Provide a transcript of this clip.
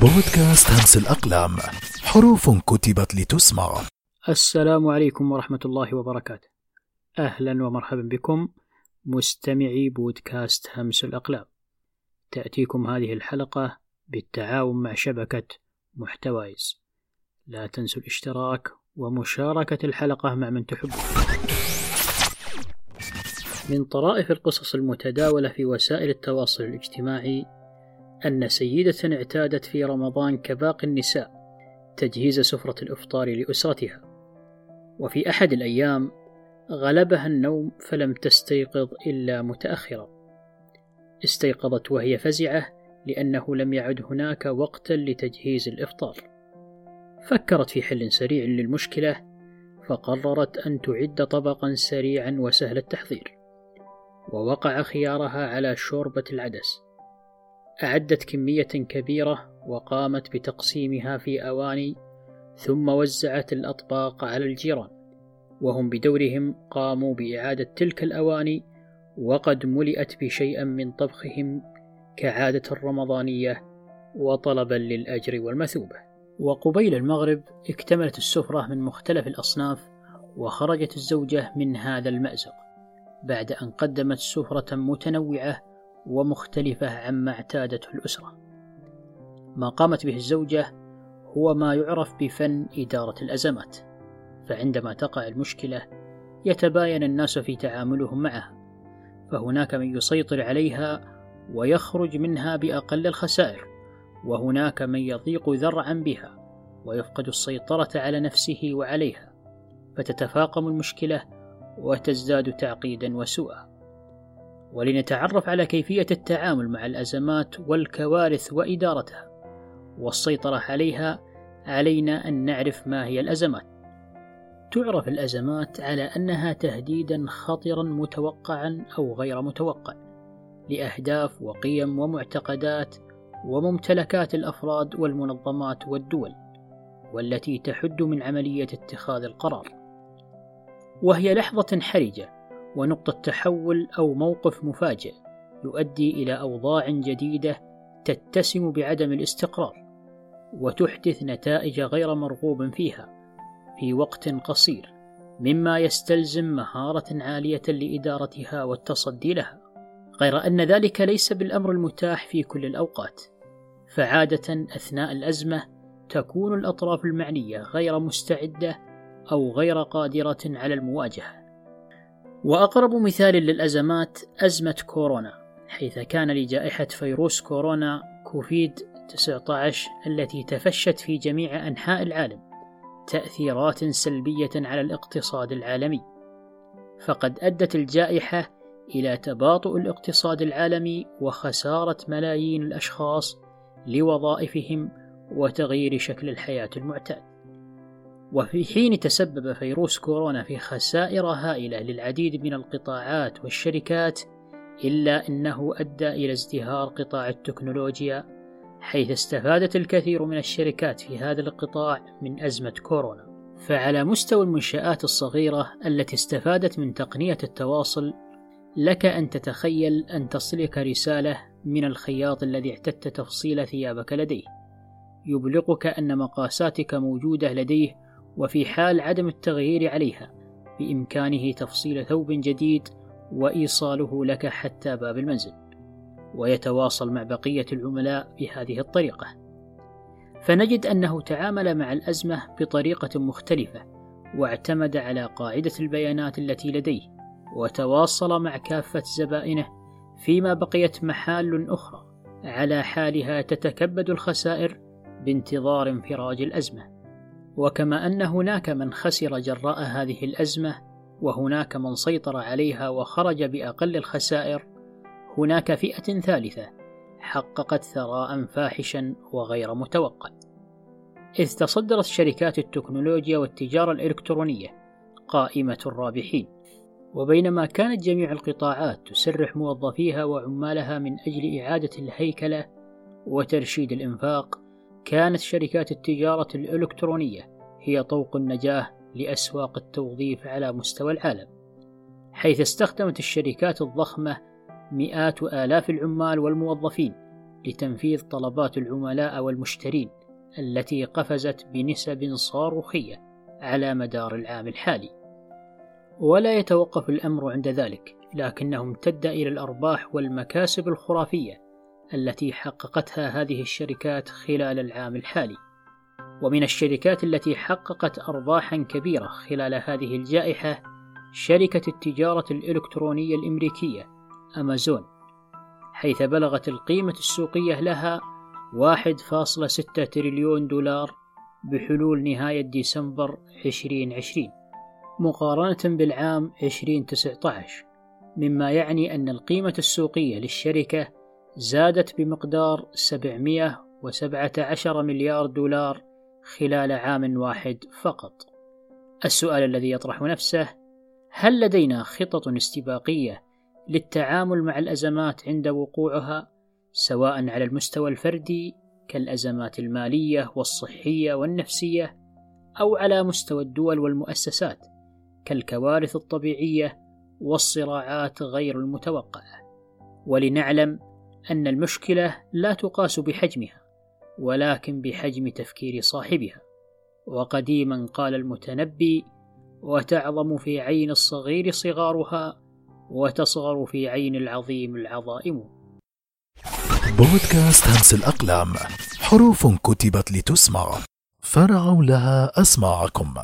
بودكاست همس الأقلام. حروف كتبت لتسمع. السلام عليكم ورحمة الله وبركاته. أهلا ومرحبا بكم مستمعي بودكاست همس الأقلام. تأتيكم هذه الحلقة بالتعاون مع شبكة محتوايز. لا تنسوا الاشتراك ومشاركة الحلقة مع من تحبون من طرائف القصص المتداولة في وسائل التواصل الاجتماعي أن سيدة اعتادت في رمضان كباقي النساء تجهيز سفرة الإفطار لأسرتها. وفي أحد الأيام غلبها النوم فلم تستيقظ إلا متأخرا استيقظت وهي فزعة لأنه لم يعد هناك وقتا لتجهيز الإفطار. فكرت في حل سريع للمشكلة فقررت أن تعد طبقا سريعا وسهل التحضير. ووقع خيارها على شوربة العدس. أعدت كمية كبيرة وقامت بتقسيمها في أواني ثم وزعت الأطباق على الجيران وهم بدورهم قاموا بإعادة تلك الأواني وقد ملئت بشيء من طبخهم كعادة الرمضانية وطلبا للأجر والمثوبة. وقبيل المغرب اكتملت السفرة من مختلف الأصناف وخرجت الزوجة من هذا المأزق بعد أن قدمت سفرة متنوعة ومختلفة عما اعتادته الأسرة. ما قامت به الزوجة هو ما يعرف بفن إدارة الأزمات فعندما تقع المشكلة يتباين الناس في تعاملهم معها فهناك من يسيطر عليها ويخرج منها بأقل الخسائر وهناك من يضيق ذرعا بها ويفقد السيطرة على نفسه وعليها فتتفاقم المشكلة وتزداد تعقيدا وسوءا. ولنتعرف على كيفية التعامل مع الأزمات والكوارث وإدارتها. والسيطرة عليها علينا أن نعرف ما هي الأزمات. تعرف الأزمات على أنها تهديدا خطرا متوقعا أو غير متوقع لأهداف وقيم ومعتقدات وممتلكات الأفراد والمنظمات والدول والتي تحد من عملية اتخاذ القرار. وهي لحظة حرجة ونقطة تحول أو موقف مفاجئ يؤدي إلى أوضاع جديدة تتسم بعدم الاستقرار وتحدث نتائج غير مرغوب فيها في وقت قصير مما يستلزم مهارة عالية لإدارتها والتصدي لها. غير أن ذلك ليس بالأمر المتاح في كل الأوقات فعادة أثناء الأزمة تكون الأطراف المعنية غير مستعدة أو غير قادرة على المواجهة. وأقرب مثال للأزمات أزمة كورونا حيث كان لجائحة فيروس كورونا كوفيد 19 التي تفشت في جميع أنحاء العالم تأثيرات سلبية على الاقتصاد العالمي. فقد أدت الجائحة إلى تباطؤ الاقتصاد العالمي وخسارة ملايين الأشخاص لوظائفهم وتغيير شكل الحياة المعتاد. وفي حين تسبب فيروس كورونا في خسائر هائلة للعديد من القطاعات والشركات إلا أنه أدى إلى ازدهار قطاع التكنولوجيا حيث استفادت الكثير من الشركات في هذا القطاع من أزمة كورونا. فعلى مستوى المنشآت الصغيرة التي استفادت من تقنية التواصل لك أن تتخيل أن تصلك رسالة من الخياط الذي اعتدت تفصيل ثيابك لديه. يبلغك أن مقاساتك موجودة لديه وفي حال عدم التغيير عليها بإمكانه تفصيل ثوب جديد وإيصاله لك حتى باب المنزل ويتواصل مع بقية العملاء بهذه الطريقة. فنجد أنه تعامل مع الأزمة بطريقة مختلفة واعتمد على قاعدة البيانات التي لديه وتواصل مع كافة زبائنه فيما بقيت محال أخرى على حالها تتكبد الخسائر بانتظار انفراج الأزمة. وكما أن هناك من خسر جراء هذه الأزمة وهناك من سيطر عليها وخرج بأقل الخسائر هناك فئة ثالثة حققت ثراء فاحشا وغير متوقع. إذ تصدرت شركات التكنولوجيا والتجارة الإلكترونية قائمة الرابحين. وبينما كانت جميع القطاعات تسرح موظفيها وعمالها من أجل إعادة الهيكلة وترشيد الإنفاق كانت شركات التجارة الإلكترونية هي طوق النجاة لأسواق التوظيف على مستوى العالم حيث استخدمت الشركات الضخمة مئات وآلاف العمال والموظفين لتنفيذ طلبات العملاء والمشترين التي قفزت بنسب صاروخية على مدار العام الحالي. ولا يتوقف الأمر عند ذلك، لكنه امتد إلى الأرباح والمكاسب الخرافية التي حققتها هذه الشركات خلال العام الحالي. ومن الشركات التي حققت أرباحا كبيرة خلال هذه الجائحة شركة التجارة الإلكترونية الأمريكية أمازون حيث بلغت القيمة السوقية لها 1.6 تريليون دولار بحلول نهاية ديسمبر 2020 مقارنة بالعام 2019 مما يعني أن القيمة السوقية للشركة زادت بمقدار 717 مليار دولار خلال عام واحد فقط. السؤال الذي يطرح نفسه: هل لدينا خطط استباقية للتعامل مع الأزمات عند وقوعها سواء على المستوى الفردي كالأزمات المالية والصحية والنفسية أو على مستوى الدول والمؤسسات كالكوارث الطبيعية والصراعات غير المتوقعة ولنعلم أن المشكلة لا تقاس بحجمها ولكن بحجم تفكير صاحبها. وقديما قال المتنبي وتعظم في عين الصغير صغارها وتصغر في عين العظيم العظائم. بودكاست همس الأقلام حروف كتبت لتسمع فرعوا لها أسماعكم.